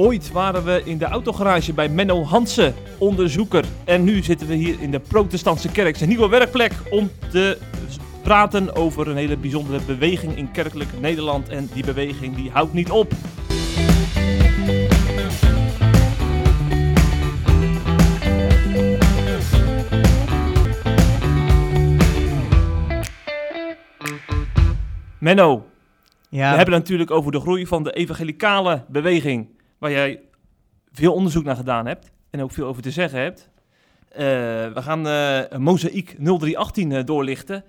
Ooit waren we in de autogarage bij Menno Hansen, onderzoeker. En nu zitten we hier in de protestantse kerk, zijn nieuwe werkplek, om te praten over een hele bijzondere beweging in kerkelijk Nederland. En die beweging die houdt niet op. Menno, Ja, we hebben het natuurlijk over de groei van de evangelicale beweging, waar jij veel onderzoek naar gedaan hebt en ook veel over te zeggen hebt. Eh, we gaan eh Mozaïek 0318 eh, doorlichten.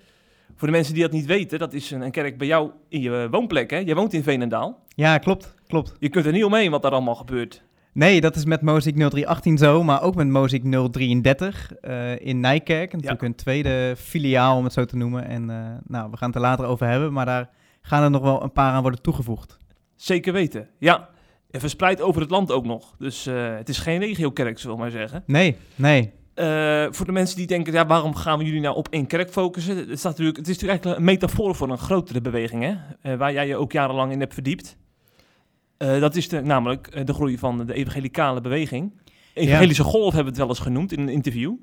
Voor de mensen die dat niet weten, dat is een, een kerk bij jou in je woonplek. Hè? Jij woont in Veenendaal. ja, klopt, klopt. Je kunt er niet omheen wat daar allemaal gebeurt. Nee, dat is met Moziek 0318 zo, maar ook met Moziek 033 eh, in Nijkerk. Natuurlijk een tweede filiaal, om het zo te noemen. En eh, nou, we gaan het er later over hebben, maar daar gaan er nog wel een paar aan worden toegevoegd. Zeker weten. Ja, en verspreid over het land ook nog. Dus eh, het is geen regio-kerk, zullen we maar zeggen. Nee, nee. Eh, voor de mensen die denken, ja, waarom gaan we jullie nou op één kerk focussen? Het, staat natuurlijk, het is natuurlijk eigenlijk een metafoor voor een grotere beweging, hè? Eh, waar jij je ook jarenlang in hebt verdiept. Dat is de, namelijk de groei van de evangelicale beweging. Evangelische golf hebben we het wel eens genoemd in een interview.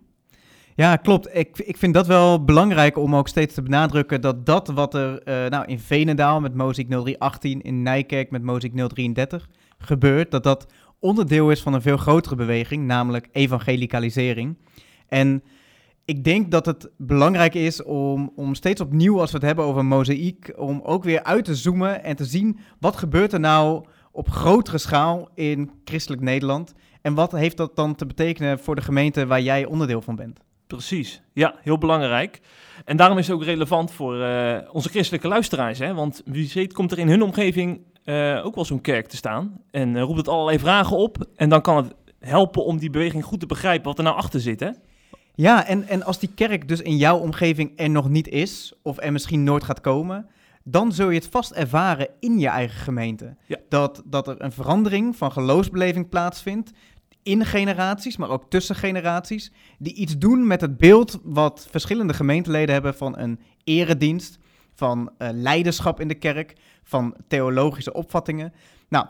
Ja, klopt. Ik, ik vind dat wel belangrijk om ook steeds te benadrukken dat dat wat er nou, in Venendaal met Moziek 0318, in Nijkerk met Moziek 033 gebeurt, dat dat onderdeel is van een veel grotere beweging, namelijk evangelicalisering. En ik denk dat het belangrijk is om, om steeds opnieuw, als we het hebben over mozaïek, om ook weer uit te zoomen en te zien wat gebeurt er nou op grotere schaal in christelijk Nederland. En wat heeft dat dan te betekenen voor de gemeente waar jij onderdeel van bent? Precies, ja, heel belangrijk. En daarom is het ook relevant voor eh, onze christelijke luisteraars. Hè? Want wie weet komt er in hun omgeving eh, ook wel zo'n kerk te staan. En eh, roept het allerlei vragen op. En dan kan het helpen om die beweging goed te begrijpen wat er nou achter zit. Hè? Ja, en, en als die kerk dus in jouw omgeving er nog niet is, of er misschien nooit gaat komen, dan zul je het vast ervaren in je eigen gemeente. Ja. Dat, dat er een verandering van geloofsbeleving plaatsvindt, in generaties, maar ook tussen generaties, die iets doen met het beeld wat verschillende gemeenteleden hebben van een eredienst, van eh, leiderschap in de kerk, van theologische opvattingen. Nou,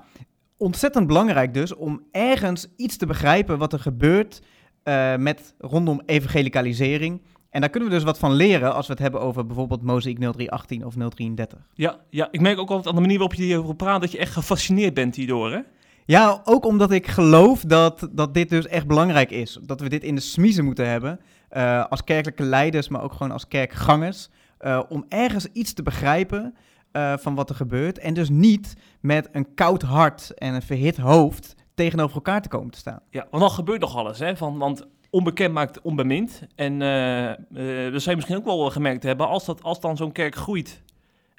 ontzettend belangrijk dus om ergens iets te begrijpen wat er gebeurt eh, met rondom evangelicalisering. En daar kunnen we dus wat van leren als we het hebben over bijvoorbeeld Mozaïek 0318 of 033. Ja, ja, ik merk ook altijd aan de manier waarop je hierover praat dat je echt gefascineerd bent hierdoor. Hè? Ja, ook omdat ik geloof dat, dat dit dus echt belangrijk is. Dat we dit in de smiezen moeten hebben. eh, als kerkelijke leiders, maar ook gewoon als kerkgangers. Eh, om ergens iets te begrijpen eh, van wat er gebeurt. En dus niet met een koud hart en een verhit hoofd tegenover elkaar te komen te staan. Ja, want dan gebeurt nog alles. Hè? Van, want onbekend maakt onbemind. En eh dat zou misschien ook wel gemerkt hebben, als, dat, als dan zo'n kerk groeit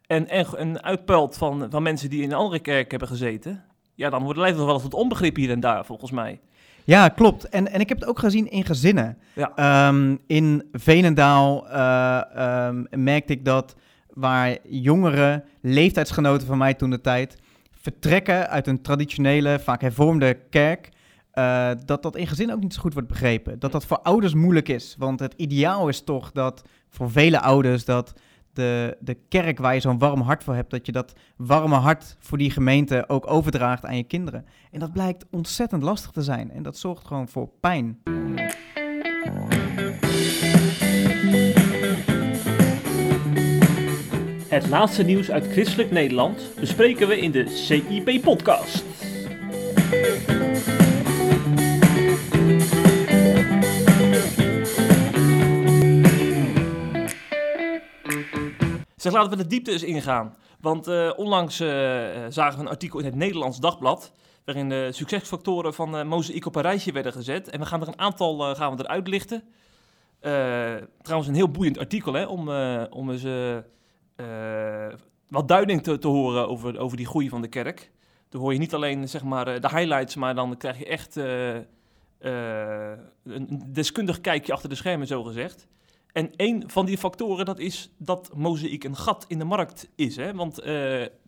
en, en, en van, van mensen die in een andere kerk hebben gezeten, ja, dan wordt het wel eens tot onbegrip hier en daar, volgens mij. Ja, klopt. En, en ik heb het ook gezien in gezinnen. Ja. Ehm, in Venendaal eh, ehm, merkte ik dat waar jongere leeftijdsgenoten van mij toen de tijd vertrekken uit een traditionele, vaak hervormde kerk, eh, dat dat in gezin ook niet zo goed wordt begrepen. Dat dat voor ouders moeilijk is. Want het ideaal is toch dat voor vele ouders dat de, de kerk waar je zo'n warm hart voor hebt, dat je dat warme hart voor die gemeente ook overdraagt aan je kinderen. En dat blijkt ontzettend lastig te zijn. En dat zorgt gewoon voor pijn. Het laatste nieuws uit christelijk Nederland bespreken we in de CIP-podcast. Zeg, laten we de diepte eens ingaan. Want eh, onlangs eh, eh, zagen we een artikel in het Nederlands Dagblad... waarin de succesfactoren van uh, een rijtje werden gezet. En we gaan er een aantal uh, gaan we eruit lichten. Trouwens, een heel boeiend artikel hè, om, om eens wat duiding te, te horen over, over die groei van de kerk. Dan hoor je niet alleen zeg maar, de highlights, maar dan krijg je echt een deskundig kijkje achter de schermen, zo gezegd. En een van die factoren, dat is dat mozaïek een gat in de markt is. Hè? Want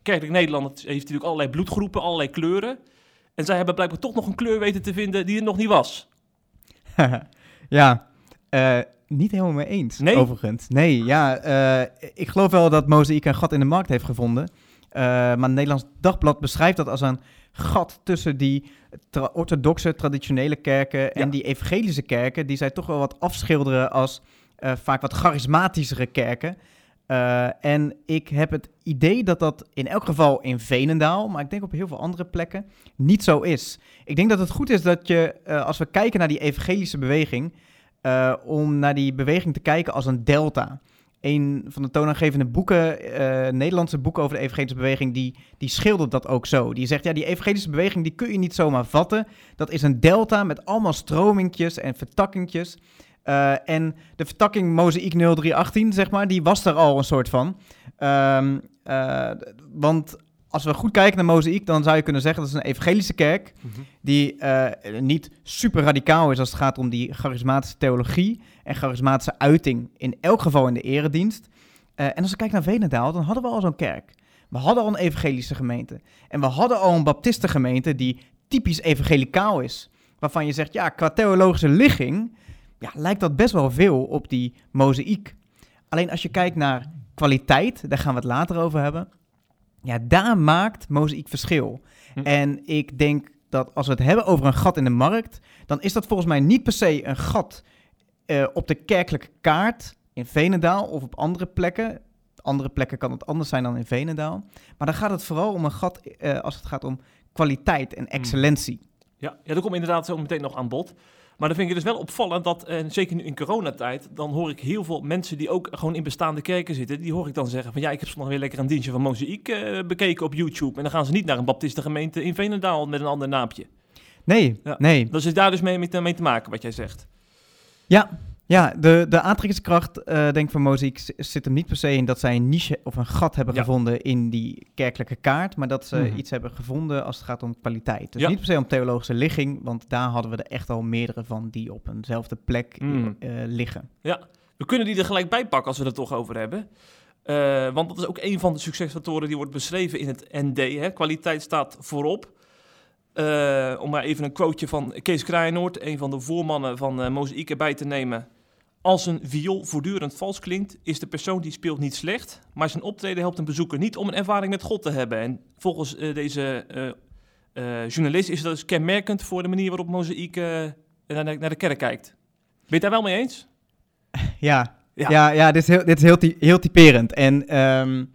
Kerkelijk Nederland heeft natuurlijk allerlei bloedgroepen, allerlei kleuren. En zij hebben blijkbaar toch nog een kleur weten te vinden die er nog niet was. ja, uh, niet helemaal mee eens, nee? overigens. Nee, ja, uh, ik geloof wel dat Mozaïek een gat in de markt heeft gevonden. Maar het Nederlands Dagblad beschrijft dat als een gat tussen die tra orthodoxe, traditionele kerken en die evangelische kerken, die zij toch wel wat afschilderen als vaak wat charismatischere kerken. Uh, en ik heb het idee dat dat in elk geval in Venendaal, maar ik denk op heel veel andere plekken, niet zo is. Ik denk dat het goed is dat je, uh, als we kijken naar die evangelische beweging, om naar die beweging te kijken als een delta. Een van de toonaangevende boeken, Nederlandse boeken over de evangelische beweging, die, die schildert dat ook zo. Die zegt, ja, die evangelische beweging die kun je niet zomaar vatten. Dat is een delta met allemaal stromingjes en vertakkingjes. Uh, en de vertakking Mozaïek 0318, zeg maar, die was er al een soort van. Um, uh, want als we goed kijken naar Mozaïek, dan zou je kunnen zeggen dat is een evangelische kerk. Mm -hmm. Die uh, niet super radicaal is als het gaat om die charismatische theologie en charismatische uiting. In elk geval in de eredienst. en als we kijken naar Venendaal, dan hadden we al zo'n kerk. We hadden al een evangelische gemeente. En we hadden al een baptistengemeente die typisch evangelicaal is. Waarvan je zegt, ja, qua theologische ligging ja, lijkt dat best wel veel op die mozaïek. Alleen als je kijkt naar kwaliteit, daar gaan we het later over hebben. Ja, daar maakt mozaïek verschil. Hm. En ik denk dat als we het hebben over een gat in de markt, dan is dat volgens mij niet per se een gat uh, op de kerkelijke kaart in Venendaal of op andere plekken. Andere plekken kan het anders zijn dan in Venendaal. Maar dan gaat het vooral om een gat uh, als het gaat om kwaliteit en excellentie. Ja, ja dat komt inderdaad zo meteen nog aan bod. Maar dan vind ik het dus wel opvallend dat, en zeker nu in coronatijd, dan hoor ik heel veel mensen die ook gewoon in bestaande kerken zitten, die hoor ik dan zeggen van ja, ik heb zondag weer lekker een dienstje van Mozaïek uh, bekeken op YouTube. En dan gaan ze niet naar een baptistengemeente in Veenendaal met een ander naampje. Nee, ja. nee. Dat is daar dus mee, mee, mee te maken, wat jij zegt. Ja, ja, de, de aantrekkingskracht, uh, denk ik, van Mozaïek zit hem niet per se in dat zij een niche of een gat hebben ja. gevonden in die kerkelijke kaart, maar dat ze mm -hmm. iets hebben gevonden als het gaat om kwaliteit. Dus ja. niet per se om theologische ligging, want daar hadden we er echt al meerdere van die op eenzelfde plek mm. uh, liggen. Ja, we kunnen die er gelijk bij pakken als we het toch over hebben. Uh, want dat is ook een van de succesfactoren die wordt beschreven in het ND. Hè? Kwaliteit staat voorop. Om maar even een quoteje van Kees Kraaienoord, een van de voormannen van uh, Mozaïek erbij te nemen. Als een viool voortdurend vals klinkt, is de persoon die speelt niet slecht, maar zijn optreden helpt een bezoeker niet om een ervaring met God te hebben. En volgens uh, deze journalist is dat dus kenmerkend voor de manier waarop Mozaïek naar, naar, de kerk kijkt. Ben je het daar wel mee eens? Ja, ja, ja, ja dit is heel, dit is heel, heel typerend. En um,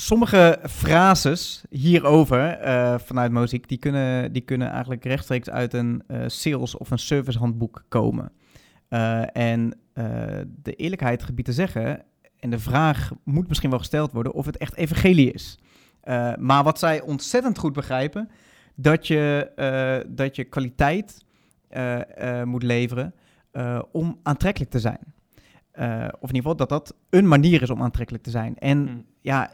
sommige frases hierover uh, vanuit muziek, die kunnen, die kunnen eigenlijk rechtstreeks uit een uh, sales- of een servicehandboek komen. Uh, en de eerlijkheid gebied te zeggen, en de vraag moet misschien wel gesteld worden of het echt evangelie is. maar wat zij ontzettend goed begrijpen, dat je, dat je kwaliteit moet leveren om aantrekkelijk te zijn. of in ieder geval dat dat een manier is om aantrekkelijk te zijn. En hmm. ja,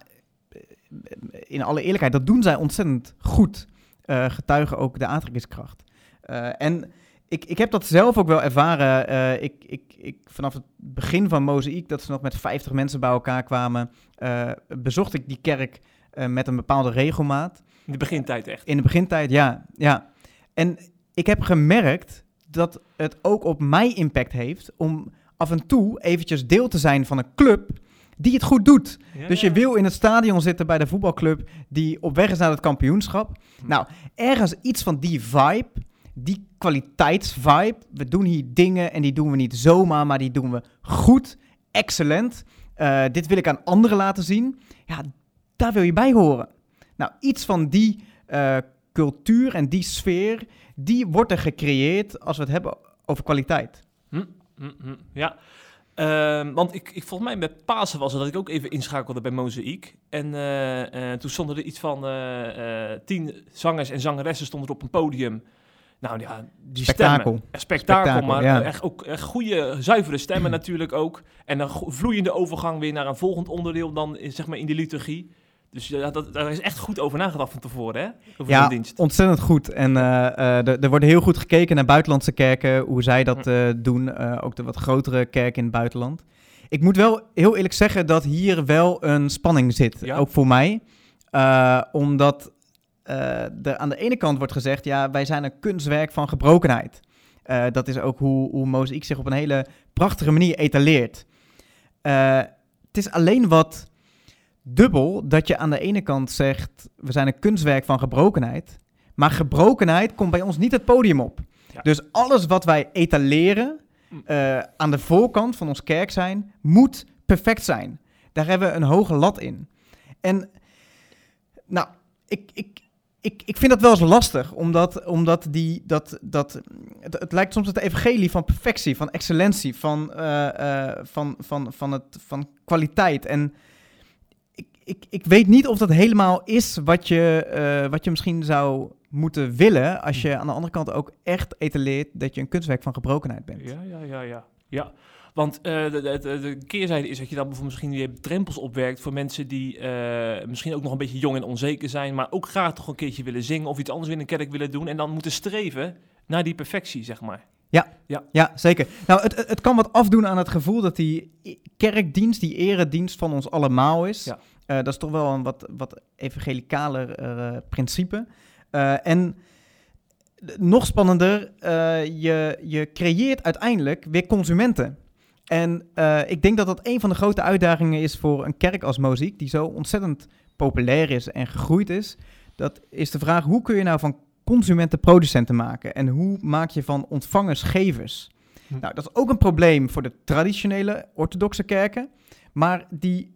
in alle eerlijkheid, dat doen zij ontzettend goed. Uh, getuigen ook de aantrekkingskracht. Uh, en ik, ik heb dat zelf ook wel ervaren. Uh, ik, ik, ik, vanaf het begin van Mozaïek, dat ze nog met 50 mensen bij elkaar kwamen, bezocht ik die kerk met een bepaalde regelmaat. In de begintijd echt? In de begintijd, ja. ja. En ik heb gemerkt dat het ook op mij impact heeft om af en toe eventjes deel te zijn van een club die het goed doet. Ja, dus je wil in het stadion zitten bij de voetbalclub die op weg is naar het kampioenschap. Hm. Nou, ergens iets van die vibe, die kwaliteitsvibe. We doen hier dingen en die doen we niet zomaar, maar die doen we goed, excellent. Uh, dit wil ik aan anderen laten zien. Ja, daar wil je bij horen. Nou, iets van die uh, cultuur en die sfeer, die wordt er gecreëerd als we het hebben over kwaliteit. Hm, hm, hm. Ja, Uh, want ik, ik, volgens mij met Pasen was het dat ik ook even inschakelde bij Mozaïek. En uh, uh, toen stonden er iets van uh, tien zangers en zangeressen stonden er op een podium. Nou ja, die spektakel. stemmen. Spektakel, spektakel maar ja. echt ook echt goede, zuivere stemmen natuurlijk ook. En een vloeiende overgang weer naar een volgend onderdeel dan zeg maar in de liturgie. Dus ja, dat, daar is echt goed over nagedacht van tevoren, hè? Over ja, dienst. ontzettend goed. En uh, er wordt heel goed gekeken naar buitenlandse kerken, hoe zij dat uh, doen. Ook de wat grotere kerken in het buitenland. Ik moet wel heel eerlijk zeggen dat hier wel een spanning zit, ja. ook voor mij. omdat er aan de ene kant wordt gezegd, ja, wij zijn een kunstwerk van gebrokenheid. dat is ook hoe, hoe Mozaïek zich op een hele prachtige manier etaleert. het is alleen wat dubbel dat je aan de ene kant zegt, we zijn een kunstwerk van gebrokenheid, maar gebrokenheid komt bij ons niet het podium op. Ja. Dus alles wat wij etaleren Mm. eh, aan de voorkant van ons kerk zijn, moet perfect zijn. Daar hebben we een hoge lat in. En nou, ik, ik, ik, ik vind dat wel eens lastig, omdat, omdat die, dat, dat, het, het lijkt soms het evangelie van perfectie, van excellentie, van, eh, eh, van, van, van, het, van kwaliteit. En ik, ik, weet niet of dat helemaal is wat je, eh, wat je misschien zou moeten willen, als je aan de andere kant ook echt etaleert dat je een kunstwerk van gebrokenheid bent. Ja, ja, ja, ja. ja. Want eh, de, de, de, de keerzijde is dat je dan bijvoorbeeld misschien weer drempels opwerkt voor mensen die eh, misschien ook nog een beetje jong en onzeker zijn, maar ook graag toch een keertje willen zingen of iets anders in een kerk willen doen en dan moeten streven naar die perfectie, zeg maar. Ja, zeker. Nou, het, het kan wat afdoen aan het gevoel dat die kerkdienst, die eredienst van ons allemaal is. Ja. Eh, dat is toch wel een wat, wat evangelicaler eh, principe. Eh, en nog spannender, je, je creëert uiteindelijk weer consumenten. En ik denk dat dat een van de grote uitdagingen is voor een kerk als Moziek, die zo ontzettend populair is en gegroeid is. Dat is de vraag, hoe kun je nou van consumenten producenten maken? En hoe maak je van ontvangers gevers? Hm. Nou, dat is ook een probleem voor de traditionele orthodoxe kerken. Maar die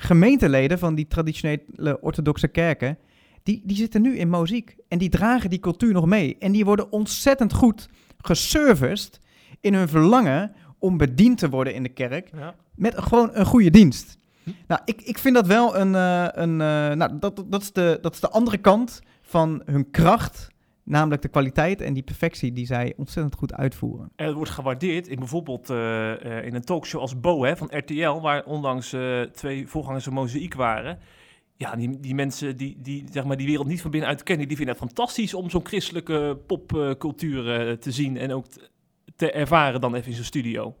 gemeenteleden van die traditionele orthodoxe kerken, die, die zitten nu in Moziek. En die dragen die cultuur nog mee. En die worden ontzettend goed geserviced in hun verlangen om bediend te worden in de kerk Ja. met gewoon een goede dienst. Hm. Nou, ik, ik vind dat wel een. eh, een eh, nou, dat, dat, is de, dat is de andere kant van hun kracht. Namelijk de kwaliteit en die perfectie die zij ontzettend goed uitvoeren. En het wordt gewaardeerd in bijvoorbeeld eh, eh, in een talkshow als Bo hè, van RTL, waar onlangs eh, twee voorgangers van Mozaïek waren. Ja, die, die mensen die, die zeg maar, die wereld niet van binnenuit kennen, die vinden het fantastisch om zo'n christelijke popcultuur te zien en ook te, ervaren dan even in zo'n studio.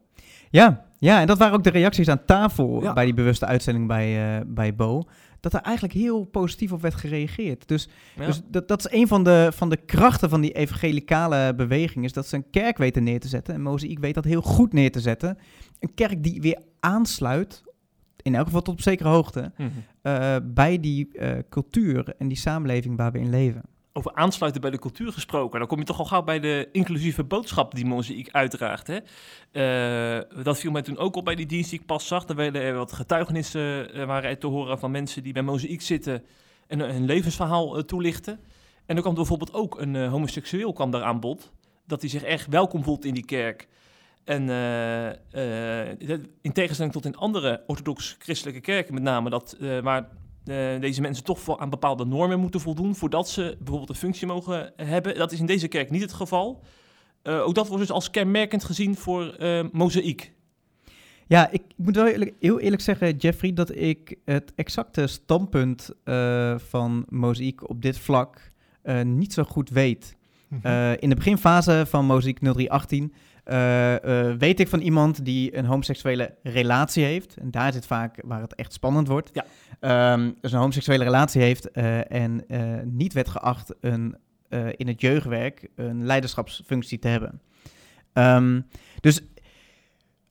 Ja, ja, en dat waren ook de reacties aan tafel Ja. bij die bewuste uitzending bij, bij Bo. Dat er eigenlijk heel positief op werd gereageerd. Dus, Ja. dus dat, dat is een van de, van de krachten van die evangelicale beweging. Is dat ze een kerk weten neer te zetten. En Mozaïek weet dat heel goed neer te zetten. Een kerk die weer aansluit, in elk geval tot op zekere hoogte, Mhm. eh, bij die eh, cultuur en die samenleving waar we in leven. Over aansluiten bij de cultuur gesproken, dan kom je toch al gauw bij de inclusieve boodschap die Mozaïek uitdraagt. Hè? Eh, dat viel mij toen ook op bij die dienst die ik pas zag. Er werden er wat getuigenissen eh, waren te horen van mensen die bij Mozaïek zitten en hun levensverhaal eh, toelichten. En er kwam bijvoorbeeld ook een eh, homoseksueel kwam daar aan bod, dat hij zich echt welkom voelt in die kerk. En eh, eh, in tegenstelling tot in andere orthodox-christelijke kerken met name, dat, eh, waar eh, deze mensen toch voor aan bepaalde normen moeten voldoen voordat ze bijvoorbeeld een functie mogen hebben. Dat is in deze kerk niet het geval. Eh, ook dat wordt dus als kenmerkend gezien voor eh mozaïek. Ja, ik moet wel eerlijk- heel eerlijk zeggen, Jeffrey, dat ik het exacte standpunt eh, van Mozaïek op dit vlak eh, niet zo goed weet. Eh, in de beginfase van Mozaïek 0318 eh, eh, weet ik van iemand die een homoseksuele relatie heeft. En daar zit vaak waar het echt spannend wordt. Ja. Ehm, dus een homoseksuele relatie heeft eh, en niet werd geacht een, in het jeugdwerk een leiderschapsfunctie te hebben. Ehm, dus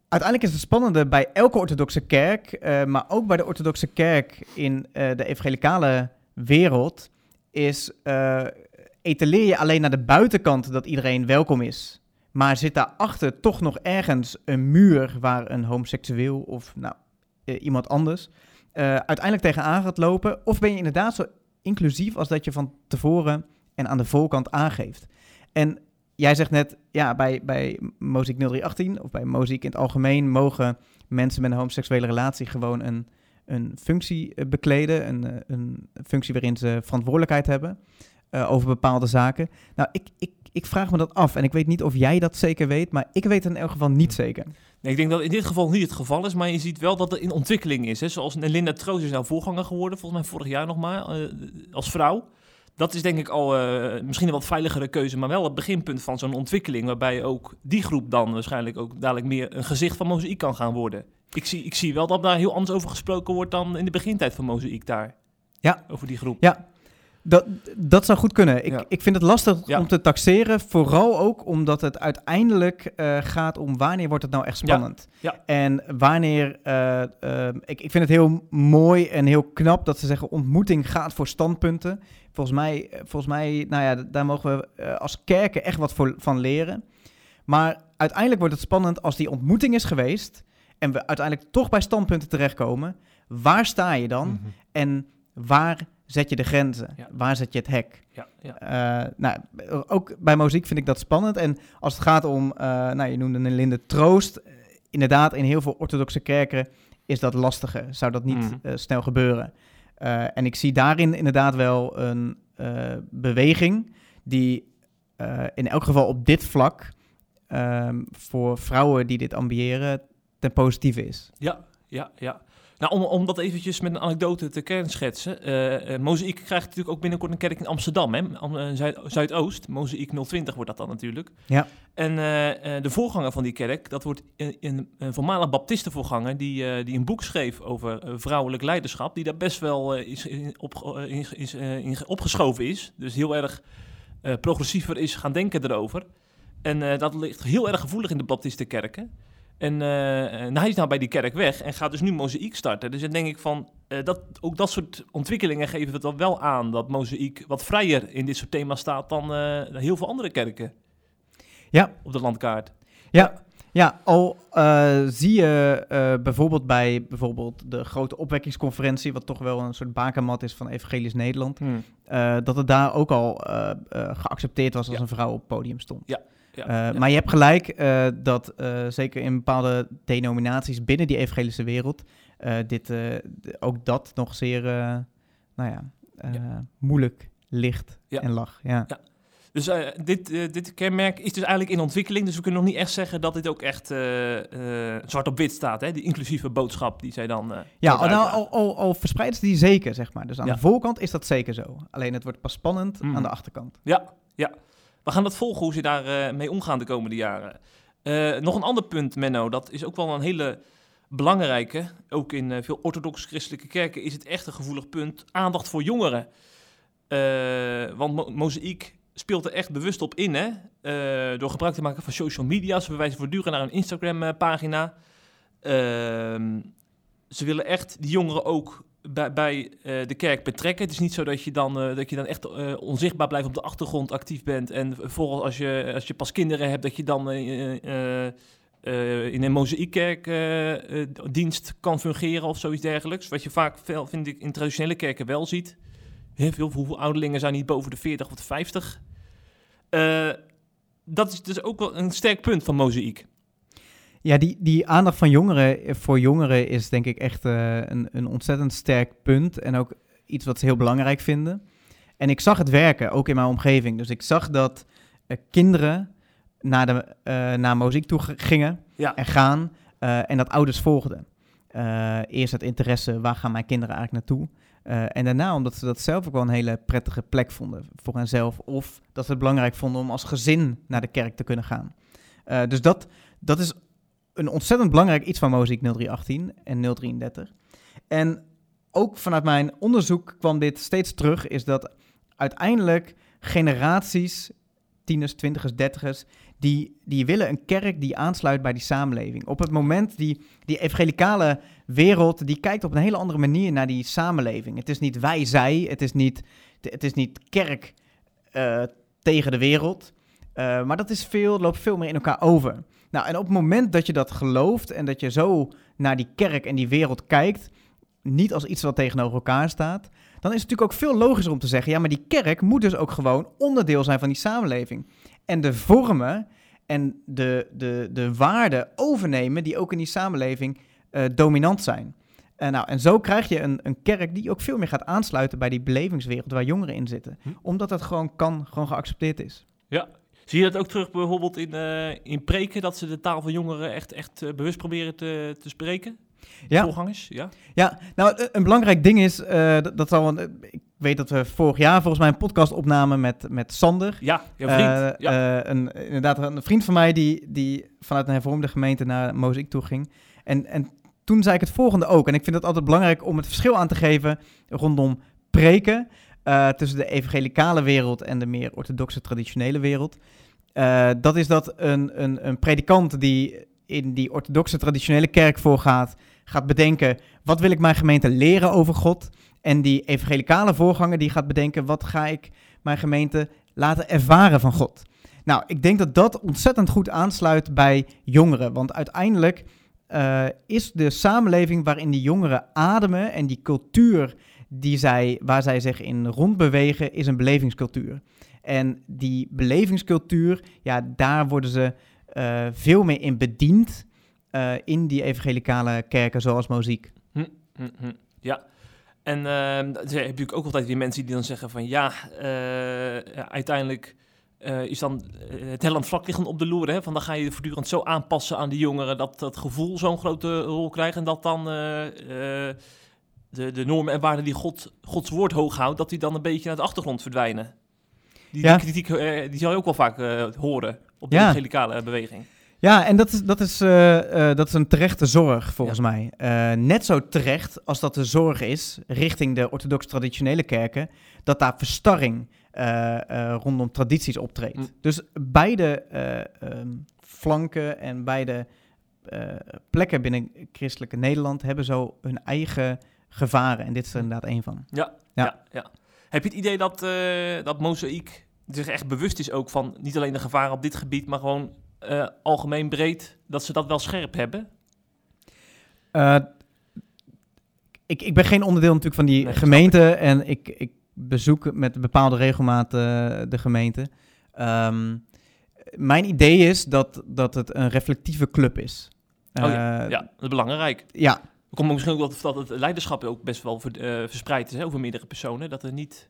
uiteindelijk is het spannende bij elke orthodoxe kerk, maar ook bij de orthodoxe kerk in de evangelicale wereld, is etaleer je alleen naar de buitenkant dat iedereen welkom is. Maar zit daarachter toch nog ergens een muur waar een homoseksueel of nou, eh, iemand anders eh, uiteindelijk tegenaan gaat lopen? Of ben je inderdaad zo inclusief als dat je van tevoren en aan de voorkant aangeeft? En jij zegt net, ja, bij, bij Moziek 0318 of bij Moziek in het algemeen mogen mensen met een homoseksuele relatie gewoon een, een functie eh, bekleden. Een, een functie waarin ze verantwoordelijkheid hebben over bepaalde zaken. Nou, ik, ik, ik vraag me dat af en ik weet niet of jij dat zeker weet, maar ik weet het in elk geval niet zeker. Nee, ik denk dat in dit geval niet het geval is, maar je ziet wel dat er in ontwikkeling is. Hè. Zoals Linda Troost is nou voorganger geworden, volgens mij vorig jaar nog maar, eh, als vrouw. Dat is denk ik al eh, misschien een wat veiligere keuze, maar wel het beginpunt van zo'n ontwikkeling. Waarbij ook die groep dan waarschijnlijk ook dadelijk meer een gezicht van Mozaïek kan gaan worden. Ik zie, ik zie wel dat daar heel anders over gesproken wordt dan in de begintijd van Mozaïek daar. Ja. Over die groep. Ja, Dat, dat zou goed kunnen. Ik, Ja. ik vind het lastig Ja. om te taxeren. Vooral ook omdat het uiteindelijk eh, gaat om wanneer wordt het nou echt spannend. Ja. En wanneer... eh, eh, ik, ik vind het heel mooi en heel knap dat ze zeggen... ontmoeting gaat voor standpunten. Volgens mij, eh, volgens mij nou ja, daar mogen we als kerken echt wat voor, van leren. Maar uiteindelijk wordt het spannend als die ontmoeting is geweest... en we uiteindelijk toch bij standpunten terechtkomen. Waar sta je dan? Mhm. En waar zet je de grenzen? Ja. Waar zet je het hek? Ja, ja. Eh, nou, ook bij muziek vind ik dat spannend. En als het gaat om, eh, nou, je noemde een Linde Troost. Eh, Inderdaad, in heel veel orthodoxe kerken is dat lastiger. Zou dat niet Mhm. snel gebeuren. En ik zie daarin inderdaad wel een beweging die in elk geval op dit vlak ehm, voor vrouwen die dit ambiëren ten positieve is. Ja, ja, ja. Nou, om, om dat eventjes met een anekdote te kernschetsen. eh Mozaïek krijgt natuurlijk ook binnenkort een kerk in Amsterdam, hè? Am- eh, Zuid, Zuidoost. Mozaïek 020 wordt dat dan natuurlijk. Ja. En de voorganger van die kerk, dat wordt een, een, een voormalig baptistenvoorganger... Die, die een boek schreef over vrouwelijk leiderschap... die daar best wel is, in, op, is, in opgeschoven is. Dus heel erg progressiever is gaan denken erover. En dat ligt heel erg gevoelig in de baptistenkerken. En, eh, en hij is nou bij die kerk weg en gaat dus nu Mozaïek starten. Dus dan denk ik van, eh, dat, ook dat soort ontwikkelingen geven het dan wel aan... dat Mozaïek wat vrijer in dit soort thema's staat dan eh, heel veel andere kerken Ja, op de landkaart. Ja, ja al zie je bijvoorbeeld bij bijvoorbeeld de grote opwekkingsconferentie, wat toch wel een soort bakermat is van Evangelisch Nederland, eh, dat het daar ook al geaccepteerd was als Ja. een vrouw op het podium stond. Ja, ja, Eh, ja. Maar je hebt gelijk eh, dat eh, zeker in bepaalde denominaties binnen die evangelische wereld, dit, ook dat nog zeer nou ja, moeilijk ligt en lag. Ja. Dus dit, dit kenmerk is dus eigenlijk in ontwikkeling. Dus we kunnen nog niet echt zeggen dat dit ook echt zwart op wit staat. Hè? Die inclusieve boodschap die zij dan. Ja, nou, al, al, al verspreidt ze die zeker, zeg maar. Dus aan Ja. de voorkant is dat zeker zo. Alleen het wordt pas spannend Mhm. aan de achterkant. Ja, ja. We gaan dat volgen hoe ze daar eh, mee omgaan de komende jaren. Eh, nog een ander punt, Menno, dat is ook wel een hele belangrijke. Ook in eh, veel orthodox-christelijke kerken is het echt een gevoelig punt. Aandacht voor jongeren. Want Mo- Mozaïek speelt er echt bewust op in, hè? Door gebruik te maken van social media. Ze verwijzen voortdurend naar een Instagram-pagina. Ehm, ze willen echt die jongeren ook bij, eh, de kerk betrekken. Het is niet zo dat je dan, eh, dat je dan echt eh, onzichtbaar blijft op de achtergrond actief bent. En vervolgens als je, als je pas kinderen hebt, dat je dan in een mozaïekkerk eh, eh, dienst kan fungeren of zoiets dergelijks. Wat je vaak, veel, vind ik, in traditionele kerken wel ziet. Heel veel hoeveel ouderlingen zijn niet boven de 40 of de 50. Eh, dat is dus ook wel een sterk punt van mozaïek. Ja, die, die aandacht van jongeren eh, voor jongeren is denk ik echt eh, een, een ontzettend sterk punt. En ook iets wat ze heel belangrijk vinden. En ik zag het werken, ook in mijn omgeving. Dus ik zag dat eh, kinderen naar, de, naar muziek toe gingen Ja. en gaan. en dat ouders volgden. Eerst het interesse, waar gaan mijn kinderen eigenlijk naartoe? En daarna omdat ze dat zelf ook wel een hele prettige plek vonden voor henzelf. Of dat ze het belangrijk vonden om als gezin naar de kerk te kunnen gaan. Dus dat, dat is een ontzettend belangrijk iets van Mozaïek 0318 en 033. En ook vanuit mijn onderzoek kwam dit steeds terug, is dat uiteindelijk generaties, tieners, twintigers, dertigers, die, die willen een kerk die aansluit bij die samenleving. Op het moment die, die evangelicale wereld, die kijkt op een hele andere manier naar die samenleving. Het is niet wij, zij, het is niet, het is niet kerk eh, tegen de wereld. Eh, maar dat is veel, loopt veel meer in elkaar over. Nou, en op het moment dat je dat gelooft en dat je zo naar die kerk en die wereld kijkt, niet als iets wat tegenover elkaar staat, dan is het natuurlijk ook veel logischer om te zeggen, ja, maar die kerk moet dus ook gewoon onderdeel zijn van die samenleving. En de vormen en de, de, de waarden overnemen die ook in die samenleving eh, dominant zijn. En, nou, en zo krijg je een, een kerk die ook veel meer gaat aansluiten bij die belevingswereld waar jongeren in zitten. Hm. Omdat dat gewoon kan, gewoon geaccepteerd is. Zie je dat ook terug bijvoorbeeld in, eh, in preken, dat ze de taal van jongeren echt, echt eh, bewust proberen te, te spreken? Ja. Voorgangers, ja. Ja, nou, een- een belangrijk ding is, eh, dat, dat zal eh, ik weet dat we vorig jaar volgens mij een podcast opnamen met, met Sander. Ja, jouw vriend. Eh, ja. eh, een, inderdaad, een vriend van mij die, die vanuit een hervormde gemeente naar Mozaïek toe ging. En, en toen zei ik het volgende ook. En ik vind het altijd belangrijk om het verschil aan te geven rondom preken. Eh, tussen de evangelicale wereld en de meer orthodoxe traditionele wereld. Eh, dat is dat een, een, een predikant die in die orthodoxe traditionele kerk voorgaat, gaat bedenken, wat wil ik mijn gemeente leren over God? En die evangelicale voorganger die gaat bedenken, wat ga ik mijn gemeente laten ervaren van God? Nou, ik denk dat dat ontzettend goed aansluit bij jongeren. Want uiteindelijk uh, is de samenleving waarin die jongeren ademen en die cultuur die zij, waar zij zich in rondbewegen, is een belevingscultuur. En die belevingscultuur, ja, daar worden ze uh, veel meer in bediend uh, in die evangelicale kerken zoals muziek. Hm, hm, hm. Ja, en uh, heb je ook altijd die mensen die dan zeggen van ja, uiteindelijk uh, is dan het helland vlak liggen op de loer. Hè? Van dan ga je voortdurend zo aanpassen aan die jongeren dat dat gevoel zo'n grote rol krijgt. En dat dan de, de normen en waarden die God, Gods woord hoog houdt, dat die dan een beetje naar de achtergrond verdwijnen. Die, ja. die kritiek die zou je ook wel vaak horen op de ja. evangelicale beweging. Ja, en dat is, dat is, dat is een terechte zorg volgens ja. mij. net zo terecht als dat de zorg is richting de orthodox traditionele kerken, dat daar verstarring rondom tradities optreedt. Mm. Dus beide um, flanken en beide plekken binnen christelijke Nederland hebben zo hun eigen gevaren. En dit is er inderdaad één van. Ja, ja. ja, ja. Heb je het idee dat, dat Mozaïek zich echt bewust is ook van niet alleen de gevaren op dit gebied, maar gewoon algemeen breed, dat ze dat wel scherp hebben? ik, ik ben geen onderdeel natuurlijk van die gemeente en ik, ik bezoek met bepaalde regelmaat uh, de gemeente. Um, mijn idee is dat, dat het een reflectieve club is. Oh, ja. Uh, ja, dat is belangrijk. Ja. Komt misschien ook dat, dat het leiderschap ook best wel ver, uh, verspreid is hè, over meerdere personen. Dat er niet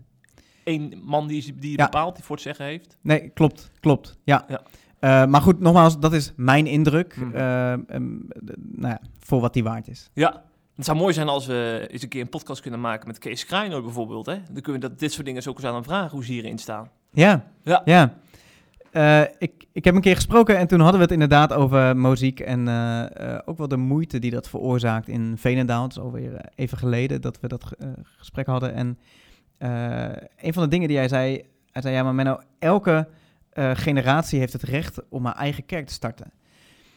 één man die, die ja. bepaalt, die voor het zeggen heeft. Nee, klopt, klopt. Ja. ja. Uh, maar goed, nogmaals, dat is mijn indruk. Mm. Uh, um, nou ja, voor wat die waard is. Ja, het zou mooi zijn als we eens een keer een podcast kunnen maken met Kees Krijno bijvoorbeeld. Hè? Dan kunnen we dat, dit soort dingen ook eens aan hem vragen hoe ze hierin staan. Ja, ja. ja. Uh, ik, ik heb een keer gesproken en toen hadden we het inderdaad over muziek en uh, uh, ook wel de moeite die dat veroorzaakt in Veenendaal. Het is alweer even geleden dat we dat gesprek hadden. En een van de dingen die hij zei, hij zei ja maar Menno, elke generatie heeft het recht om haar eigen kerk te starten.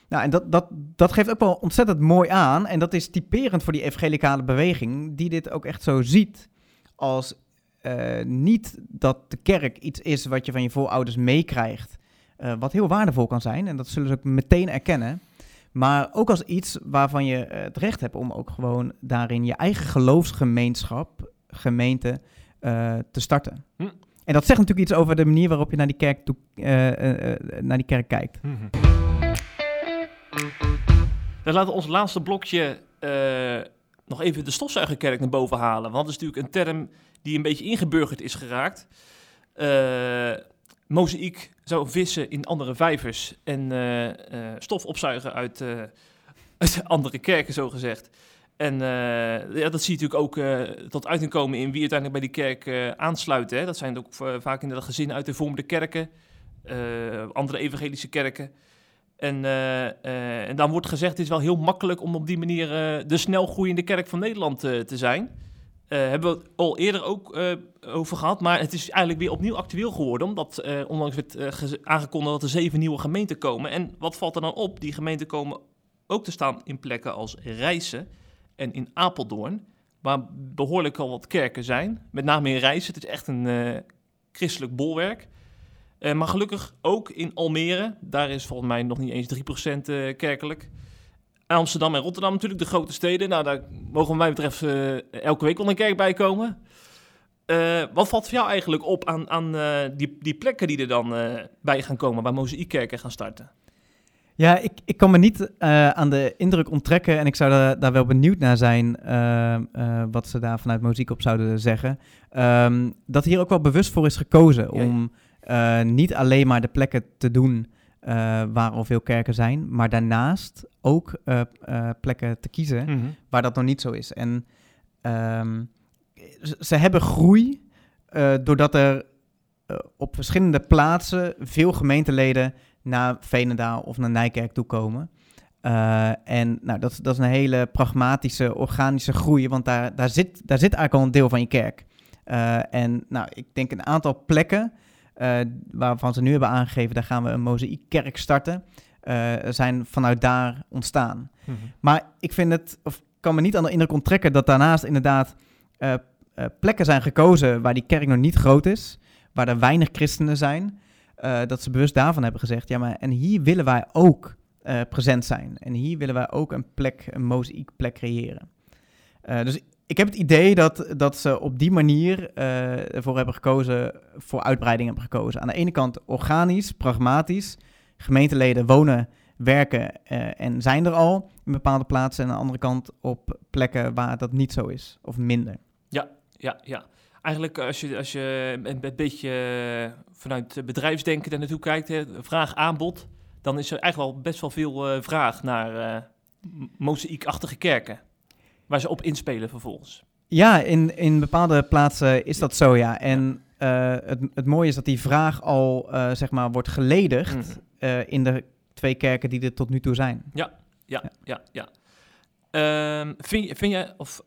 Nou, en dat, dat, dat geeft ook wel ontzettend mooi aan. En dat is typerend voor die evangelicale beweging, die dit ook echt zo ziet als uh, niet dat de kerk iets is wat je van je voorouders meekrijgt. Uh, wat heel waardevol kan zijn. En dat zullen ze ook meteen erkennen. Maar ook als iets waarvan je uh, het recht hebt om ook gewoon daarin je eigen geloofsgemeenschap, gemeente, te starten. Hm. En dat zegt natuurlijk iets over de manier waarop je naar die kerk, toe, naar die kerk kijkt. Hm. Dan laten we ons laatste blokje nog even de stofzuigerkerk naar boven halen. Want dat is natuurlijk een term die een beetje ingeburgerd is geraakt. Uh, mozaïek zou vissen in andere vijvers en uh, stof opzuigen uit, uit, andere kerken, zo gezegd. En ja, dat zie je natuurlijk ook tot uiting komen in wie uiteindelijk bij die kerk aansluit. Hè. Dat zijn ook vaak inderdaad gezinnen uit de vormde kerken, andere evangelische kerken. En, uh, uh, en dan wordt gezegd, het is wel heel makkelijk om op die manier uh, de snel groeiende kerk van Nederland te zijn. hebben we het al eerder ook over gehad, maar het is eigenlijk weer opnieuw actueel geworden, omdat onlangs werd aangekondigd dat er zeven nieuwe gemeenten komen. En wat valt er dan op? Die gemeenten komen ook te staan in plekken als Rijssen en in Apeldoorn, waar behoorlijk al wat kerken zijn. Met name in Rijssen, het is echt een christelijk bolwerk. Uh, maar gelukkig ook in Almere. Daar is volgens mij nog niet eens 3% uh, eh, kerkelijk. Amsterdam en Rotterdam natuurlijk, de grote steden. Nou, daar mogen wat mij betreft uh, elke week wel een kerk bij komen. wat valt voor jou eigenlijk op aan, aan die, die plekken die er dan bij gaan komen, waar mozaïekkerken gaan starten? Ja, ik, ik kan me niet aan de indruk onttrekken en ik zou daar, daar wel benieuwd naar zijn wat ze daar vanuit muziek op zouden zeggen. Um, dat hier ook wel bewust voor is gekozen om... Uh, niet alleen maar de plekken te doen uh, waar al veel kerken zijn, maar daarnaast ook uh, plekken te kiezen mm -hmm. waar dat nog niet zo is. En um, ze hebben groei doordat er op verschillende plaatsen veel gemeenteleden naar Veenendaal of naar Nijkerk toe komen. en nou, dat, dat is een hele pragmatische, organische groei, want daar, daar, zit, daar zit eigenlijk al een deel van je kerk. Eh, en nou, ik denk een aantal plekken eh, waarvan ze nu hebben aangegeven, daar gaan we een mozaïekkerk starten, eh, zijn vanuit daar ontstaan. Mhm. Maar ik vind het, of kan me niet aan de indruk onttrekken dat daarnaast inderdaad eh, plekken zijn gekozen waar die kerk nog niet groot is, waar er weinig christenen zijn, dat ze bewust daarvan hebben gezegd, ja, maar en hier willen wij ook present zijn. En hier willen wij ook een plek, een mozaïekplek creëren. Dus ik heb het idee dat, dat ze op die manier eh, ervoor hebben gekozen, voor uitbreiding hebben gekozen. Aan de ene kant organisch, pragmatisch. Gemeenteleden wonen, werken eh, en zijn er al in bepaalde plaatsen. En aan de andere kant op plekken waar dat niet zo is, of minder. Ja, ja. Eigenlijk als je, als je een, beetje eh, vanuit bedrijfsdenken daar naartoe kijkt, hè, vraag aanbod, dan is er eigenlijk wel best wel veel eh, vraag naar eh mozaïekachtige kerken. Waar ze op inspelen vervolgens. Ja, in, in bepaalde plaatsen is dat zo, ja. En eh, het, het mooie is dat die vraag al, eh, zeg maar, wordt geledigd Mhm. eh, in de twee kerken die er tot nu toe zijn. Ja, ja, ja. Ehm, vind, je- vind jij, of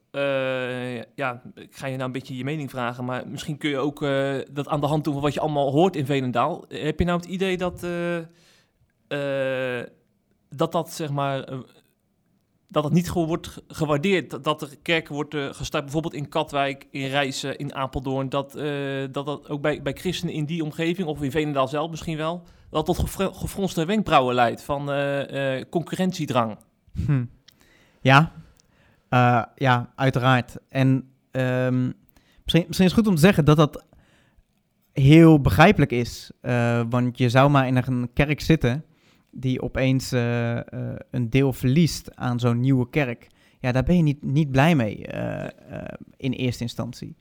ja, ik ga je nou een beetje je mening vragen, maar misschien kun je ook dat aan de hand doen van wat je allemaal hoort in Veenendaal. Heb je nou het idee dat dat, dat zeg maar, dat het niet gewoon wordt ge- gewaardeerd, dat, er kerken wordt gestart, bijvoorbeeld in Katwijk, in Rijssen, in Apeldoorn, dat eh, dat, dat ook bij, bij christenen in die omgeving, of in Veenendaal zelf misschien wel, dat tot gefr- gefronste wenkbrauwen leidt van eh, eh, concurrentiedrang. Hm. Ja, ja, uiteraard. En ehm, misschien, misschien is het goed om te zeggen dat dat heel begrijpelijk is. Want je zou maar in een kerk zitten die opeens eh, eh, een deel verliest aan zo'n nieuwe kerk. Ja, daar ben je niet, niet blij mee eh, in eerste instantie.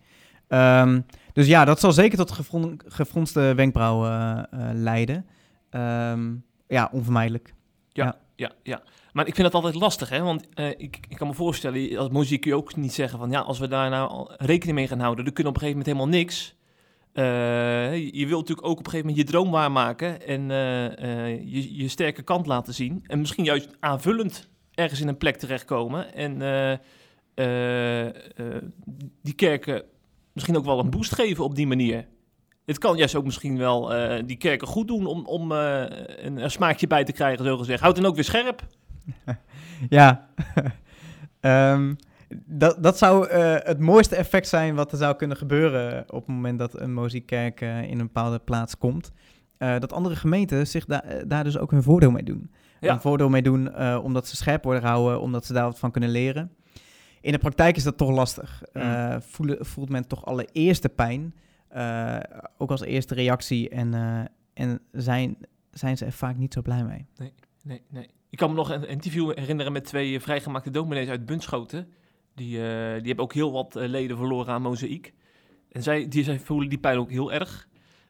Ehm, dus ja, dat zal zeker tot gefron- gefronste wenkbrauwen leiden. Ehm, ja, onvermijdelijk. Ja, ja. Maar ik vind dat altijd lastig, hè? Want ik, ik kan me voorstellen, als muziek kun je ook niet zeggen van... ja, als we daar nou rekening mee gaan houden... dan kunnen we op een gegeven moment helemaal niks. Eh, je, wilt natuurlijk ook op een gegeven moment je droom waarmaken... en eh, eh, je, je sterke kant laten zien. En misschien juist aanvullend ergens in een plek terechtkomen. En die kerken misschien ook wel een boost geven op die manier. Het kan juist ook misschien wel die kerken goed doen om, om een, een smaakje bij te krijgen, zo gezegd. Houd dan ook weer scherp. Ja, Ehm, dat, dat zou eh, het mooiste effect zijn wat er zou kunnen gebeuren op het moment dat een muziekkerk eh, in een bepaalde plaats komt. Eh, dat andere gemeenten zich da- daar dus ook hun voordeel mee doen. Ja. Een voordeel mee doen omdat ze scherp worden gehouden, omdat ze daar wat van kunnen leren. In de praktijk is dat toch lastig. Voelen, voelt men toch allereerst de pijn, ook als eerste reactie. En, en zijn, zijn ze er vaak niet zo blij mee. Nee, nee. Ik kan me nog een interview herinneren met twee vrijgemaakte dominees uit Bunschoten. Die, eh, die hebben ook heel wat eh, leden verloren aan mozaïek. En zij, die, zij voelen die pijn ook heel erg.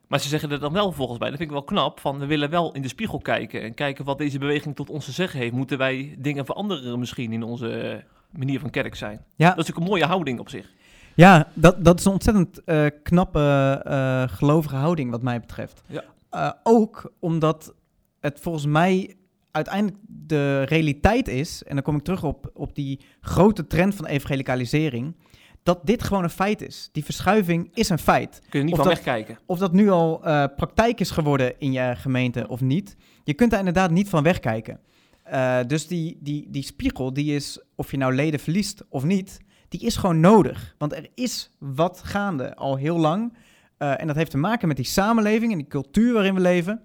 Maar ze zeggen er dan wel volgens mij, dat vind ik wel knap, van we willen wel in de spiegel kijken en kijken wat deze beweging tot ons te zeggen heeft. Moeten wij dingen veranderen misschien in onze eh, manier van kerk zijn? Ja. Dat is ook een mooie houding op zich. Ja, dat, dat is een ontzettend eh, knappe, gelovige houding wat mij betreft. Ja. Ook omdat het volgens mij uiteindelijk de realiteit is, en dan kom ik terug op, op die grote trend van evangelicalisering, dat dit gewoon een feit is. Die verschuiving is een feit. Kun je niet Of van dat- wegkijken. Of dat nu al eh, praktijk is geworden in je gemeente of niet, je kunt daar inderdaad niet van wegkijken. Eh, dus die, die, die spiegel, die is, of je nou leden verliest of niet, die is gewoon nodig. Want er is wat gaande al heel lang. Eh, en dat heeft te maken met die samenleving en die cultuur waarin we leven.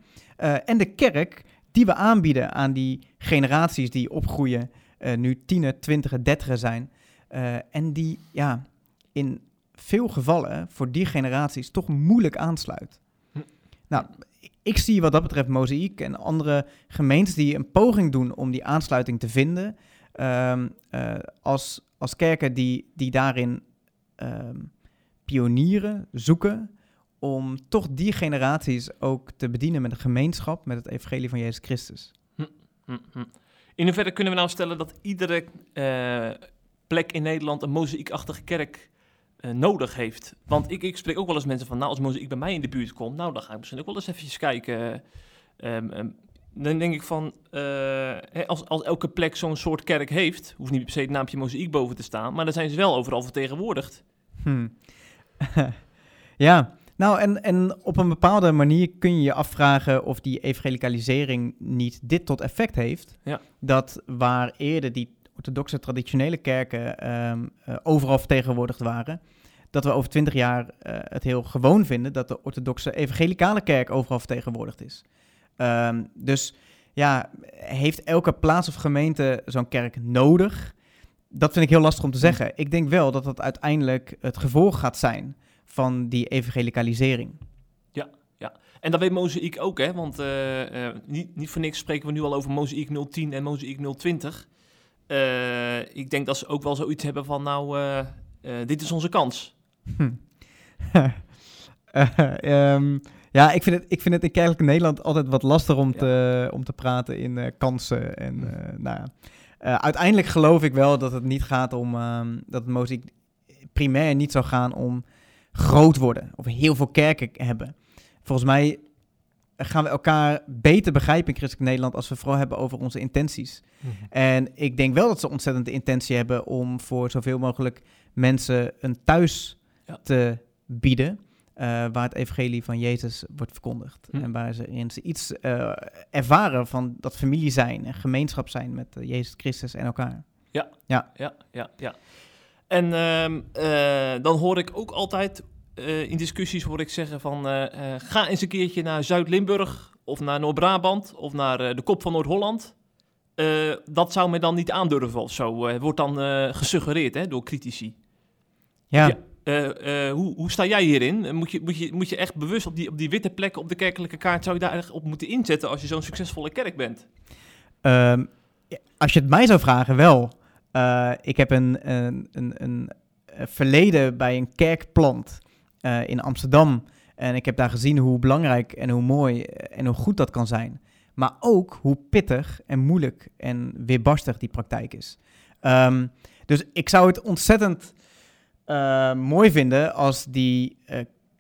En de kerk die we aanbieden aan die generaties die opgroeien, eh, nu tiener, twintiger, dertiger zijn. Eh, en die ja, in veel gevallen voor die generaties toch moeilijk aansluit. Hm. Nou, ik zie wat dat betreft Mozaïek en andere gemeentes die een poging doen om die aansluiting te vinden, ehm, eh, als, als kerken die, die daarin ehm, pionieren, zoeken, om toch die generaties ook te bedienen met een gemeenschap, met het evangelie van Jezus Christus. Hm, hm. In hoeverre kunnen we nou stellen dat iedere eh, plek in Nederland een mozaïekachtige kerk eh, nodig heeft? Want ik, ik spreek ook wel eens mensen van, nou als mozaïek bij mij in de buurt komt, nou dan ga ik misschien ook wel eens eventjes kijken. Ehm, ehm, dan denk ik van, eh, hè, als, als elke plek zo'n soort kerk heeft, hoeft niet per se het naampje mozaïek boven te staan, maar dan zijn ze wel overal vertegenwoordigd. Hmm. ja, nou en, en op een bepaalde manier kun je je afvragen of die evangelicalisering niet dit tot effect heeft. Ja. Dat waar eerder die orthodoxe traditionele kerken ehm, eh, overal vertegenwoordigd waren, dat we over twintig jaar eh, het heel gewoon vinden dat de orthodoxe evangelicale kerk overal vertegenwoordigd is. Ehm, dus ja, heeft elke plaats of gemeente zo'n kerk nodig? Dat vind ik heel lastig om te zeggen. Ik denk wel dat dat uiteindelijk het gevolg gaat zijn van die evangelicalisering. En dat weet Mozaïek ook, hè? Want eh, eh, niet, niet voor niks spreken we nu al over Mozaïek 010 en Mozaïek 020. Eh, ik denk dat ze ook wel zoiets hebben van, nou, dit is onze kans. Hm. Eh, ehm, ja, ik vind, het, ik vind het in kerkelijk Nederland altijd wat lastig om, te, om te praten in kansen. En, eh, nou ja. Uiteindelijk geloof ik wel dat het niet gaat om ehm, dat het primair niet zou gaan om groot worden of heel veel kerken hebben. Volgens mij gaan we elkaar beter begrijpen in christelijk Nederland als we vooral hebben over onze intenties. En ik denk wel dat ze ontzettend de intentie hebben om voor zoveel mogelijk mensen een thuis Ja. te bieden. eh, waar het evangelie van Jezus wordt verkondigd. Hm. En waarin ze iets eh, ervaren van dat familie zijn en gemeenschap zijn met eh, Jezus Christus en elkaar. Ja, ja, ja. En ehm, eh, dan hoor ik ook altijd eh, in discussies hoor ik zeggen van... eh, ga eens een keertje naar Zuid-Limburg of naar Noord-Brabant of naar de kop van Noord-Holland. Dat zou mij dan niet aandurven of zo. wordt dan gesuggereerd hè, door critici. Ja, Ja. Hoe, hoe sta jij hierin? Moet je, moet, je, moet je echt bewust op die, op die witte plekken op de kerkelijke kaart... zou je daar echt op moeten inzetten als je zo'n succesvolle kerk bent? Ehm, als je het mij zou vragen, wel. Eh, ik heb een, een, een, een eh, verleden bij een kerkplant eh, in Amsterdam. En ik heb daar gezien hoe belangrijk en hoe mooi en hoe goed dat kan zijn. Maar ook hoe pittig en moeilijk en weerbarstig die praktijk is. Ehm, dus ik zou het ontzettend mooi vinden als die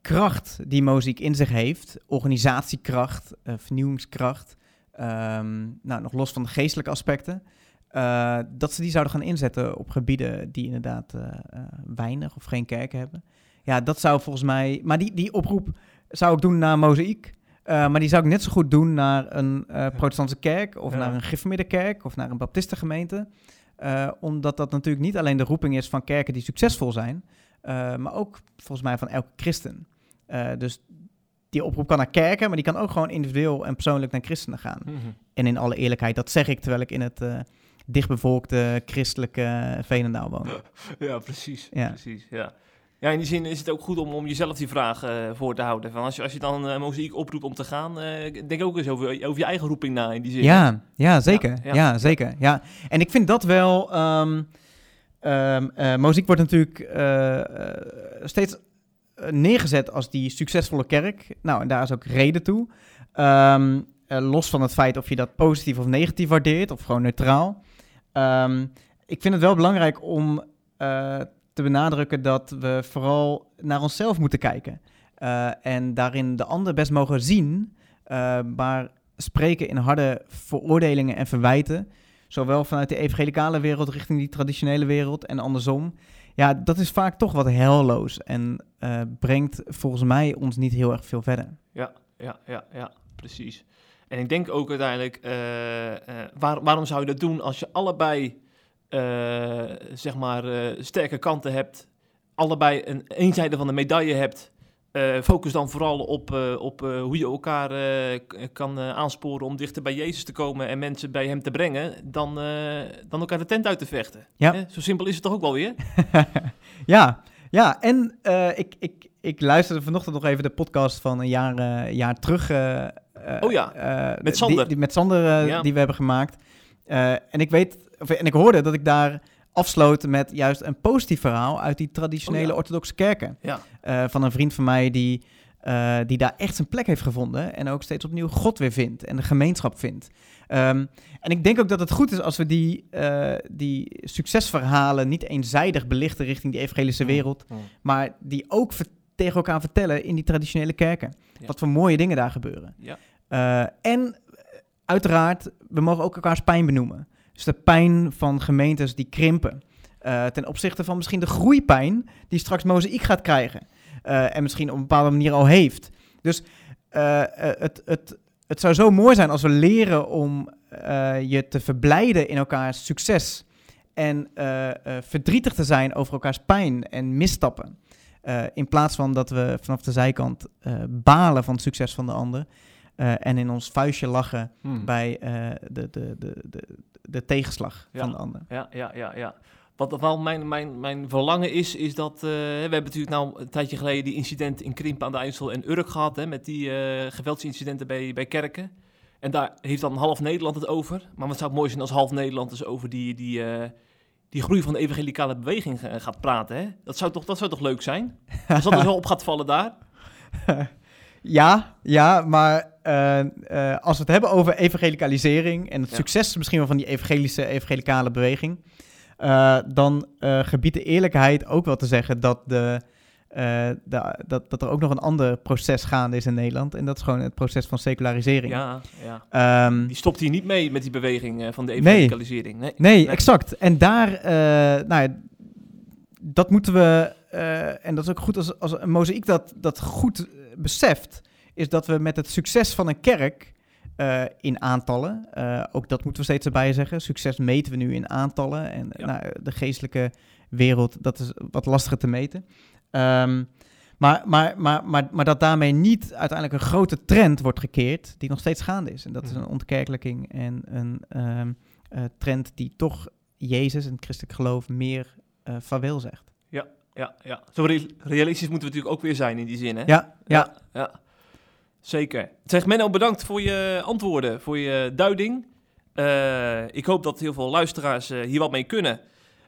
kracht die Moziek in zich heeft, organisatiekracht, vernieuwingskracht, Ehm, nou, nog los van de geestelijke aspecten. Eh, dat ze die zouden gaan inzetten op gebieden die inderdaad eh, eh, weinig of geen kerken hebben. Ja, dat zou volgens mij. Maar die, die oproep zou ik doen naar Mozaïek. maar die zou ik net zo goed doen naar een protestantse kerk of Ja. naar een gereformeerde kerk of naar een baptistengemeente. Omdat dat natuurlijk niet alleen de roeping is van kerken die succesvol zijn, maar ook volgens mij van elke christen. Dus die oproep kan naar kerken, maar die kan ook gewoon individueel en persoonlijk naar christenen gaan. En in alle eerlijkheid, dat zeg ik terwijl ik in het dichtbevolkte christelijke Veenendaal. Ja, precies. Ja. precies ja. ja, in die zin is het ook goed om, om jezelf die vraag eh, voor te houden. Van als, je, als je dan uh, mozaïek oproept om te gaan, eh, denk ook eens over, over je eigen roeping na in die zin. Ja, ja zeker. Ja, Ja, ja. zeker. Ja. En ik vind dat wel... eh, muziek wordt natuurlijk eh, eh, steeds eh, neergezet als die succesvolle kerk. Nou, en daar is ook reden toe. Ehm, eh, los van het feit of je dat positief of negatief waardeert, of gewoon neutraal. Ehm, ik vind het wel belangrijk om eh, te benadrukken dat we vooral naar onszelf moeten kijken. Eh, en daarin de ander best mogen zien, eh, maar spreken in harde veroordelingen en verwijten. Zowel vanuit de evangelicale wereld richting die traditionele wereld en andersom. Ja, dat is vaak toch wat helloos en brengt volgens mij ons niet heel erg veel verder. ja, ja, ja, ja, precies. En ik denk ook uiteindelijk, eh, eh, waar- waarom zou je dat doen als je allebei, eh, zeg maar, sterke kanten hebt, allebei een eenzijde van de medaille hebt, focus dan vooral op, op hoe je elkaar kan aansporen om dichter bij Jezus te komen en mensen bij hem te brengen, dan, dan elkaar de tent uit te vechten. Ja. Hè? Zo simpel is het toch ook wel weer? ja, ja, en ik, ik, ik luisterde vanochtend nog even de podcast van een jaar, jaar terug. Eh, Oh ja, eh, met Sander. Die, die- met Sander, eh, Ja. die we hebben gemaakt. En ik weet, of, en ik hoorde dat ik daar afsloot met juist een positief verhaal uit die traditionele Oh ja. orthodoxe kerken. Ja. Van een vriend van mij die, die daar echt zijn plek heeft gevonden. En ook steeds opnieuw God weer vindt en de gemeenschap vindt. Ehm, en ik denk ook dat het goed is als we die, die succesverhalen niet eenzijdig belichten richting die evangelische wereld. Maar die ook tegen elkaar vertellen in die traditionele kerken. Ja. Wat voor mooie dingen daar gebeuren. Ja. Eh, en eh, uiteraard, we mogen ook elkaars pijn benoemen. Dus de pijn van gemeentes die krimpen. Eh, ten opzichte van misschien de groeipijn die straks Mozaïek gaat krijgen. en misschien op een bepaalde manier al heeft. Dus het, het, het zou zo mooi zijn als we leren om je te verblijden in elkaars succes. En verdrietig te zijn over elkaars pijn en misstappen. Eh, in plaats van dat we vanaf de zijkant eh, balen van het succes van de ander. eh, en in ons vuistje lachen Hmm. bij de, de, de, de, de tegenslag Ja. van de ander. Ja, ja, ja, ja. Wat wel mijn, mijn, mijn verlangen is, is dat... we hebben natuurlijk nou een tijdje geleden die incidenten in Krimpen aan de IJssel en Urk gehad, hè, met die geweldsincidenten bij, bij kerken. En daar heeft dan half Nederland het over. Maar wat zou het mooi zijn als half Nederland dus over die, die, die groei van de evangelicale beweging gaat praten, hè? Dat zou toch, dat zou toch leuk zijn? Als dat er zo op gaat vallen daar. Ja, ja, maar eh, eh, als we het hebben over evangelicalisering en het Ja. succes misschien wel van die evangelische, evangelicale beweging, eh, dan gebiedt de eerlijkheid ook wel te zeggen dat, de, eh, dat, dat er ook nog een ander proces gaande is in Nederland. En dat is gewoon het proces van secularisering. Ja, ja. Ehm, Die stopt hier niet mee met die beweging eh, van de Nee. evangelicalisering. Nee. Nee, Nee. exact. En daar, eh, nou ja, dat moeten we, en dat is ook goed als, als een mozaïek dat, dat goed beseft, is dat we met het succes van een kerk in aantallen, ook dat moeten we steeds erbij zeggen, succes meten we nu in aantallen en Ja. nou, de geestelijke wereld, dat is wat lastiger te meten. Ehm, maar, maar, maar, maar, maar dat daarmee niet uiteindelijk een grote trend wordt gekeerd, die nog steeds gaande is. En dat is Mhm. een ontkerkelijking en een ehm, eh, trend die toch Jezus en het christelijk geloof meer eh vaarwel zegt. Ja, ja. Zo re- realistisch moeten we natuurlijk ook weer zijn in die zin, hè? Ja, ja. ja. Zeker. Zeg, Menno, bedankt voor je antwoorden, voor je duiding. Eh, ik hoop dat heel veel luisteraars eh, hier wat mee kunnen.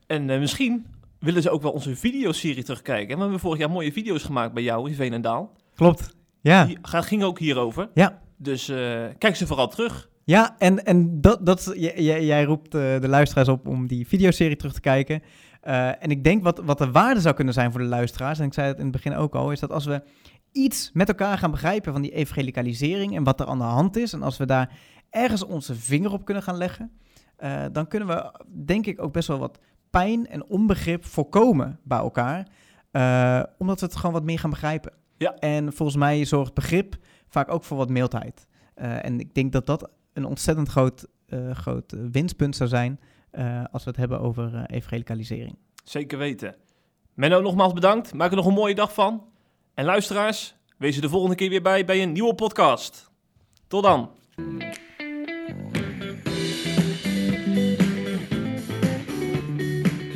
En eh, misschien willen ze ook wel onze videoserie terugkijken. We hebben vorig jaar mooie video's gemaakt bij jou in Veenendaal. klopt. Ja, Die gaat- ging ook hierover. Ja. Dus eh, kijk ze vooral terug. ja en, en dat, dat, j- j- jij roept eh, de luisteraars op om die videoserie terug te kijken. Eh, en ik denk wat, wat de waarde zou kunnen zijn voor de luisteraars, en ik zei het in het begin ook al, is dat als we iets met elkaar gaan begrijpen van die evangelicalisering en wat er aan de hand is, en als we daar ergens onze vinger op kunnen gaan leggen, dan kunnen we denk ik ook best wel wat pijn en onbegrip voorkomen bij elkaar, eh, omdat we het gewoon wat meer gaan begrijpen. Ja. En volgens mij zorgt begrip vaak ook voor wat mildheid. Eh, en ik denk dat dat een ontzettend groot, eh, groot winstpunt zou zijn als we het hebben over evangelicalisering. Zeker weten. Menno, nogmaals bedankt. Maak er nog een mooie dag van. En luisteraars, wees er de volgende keer weer bij bij een nieuwe podcast. Tot dan.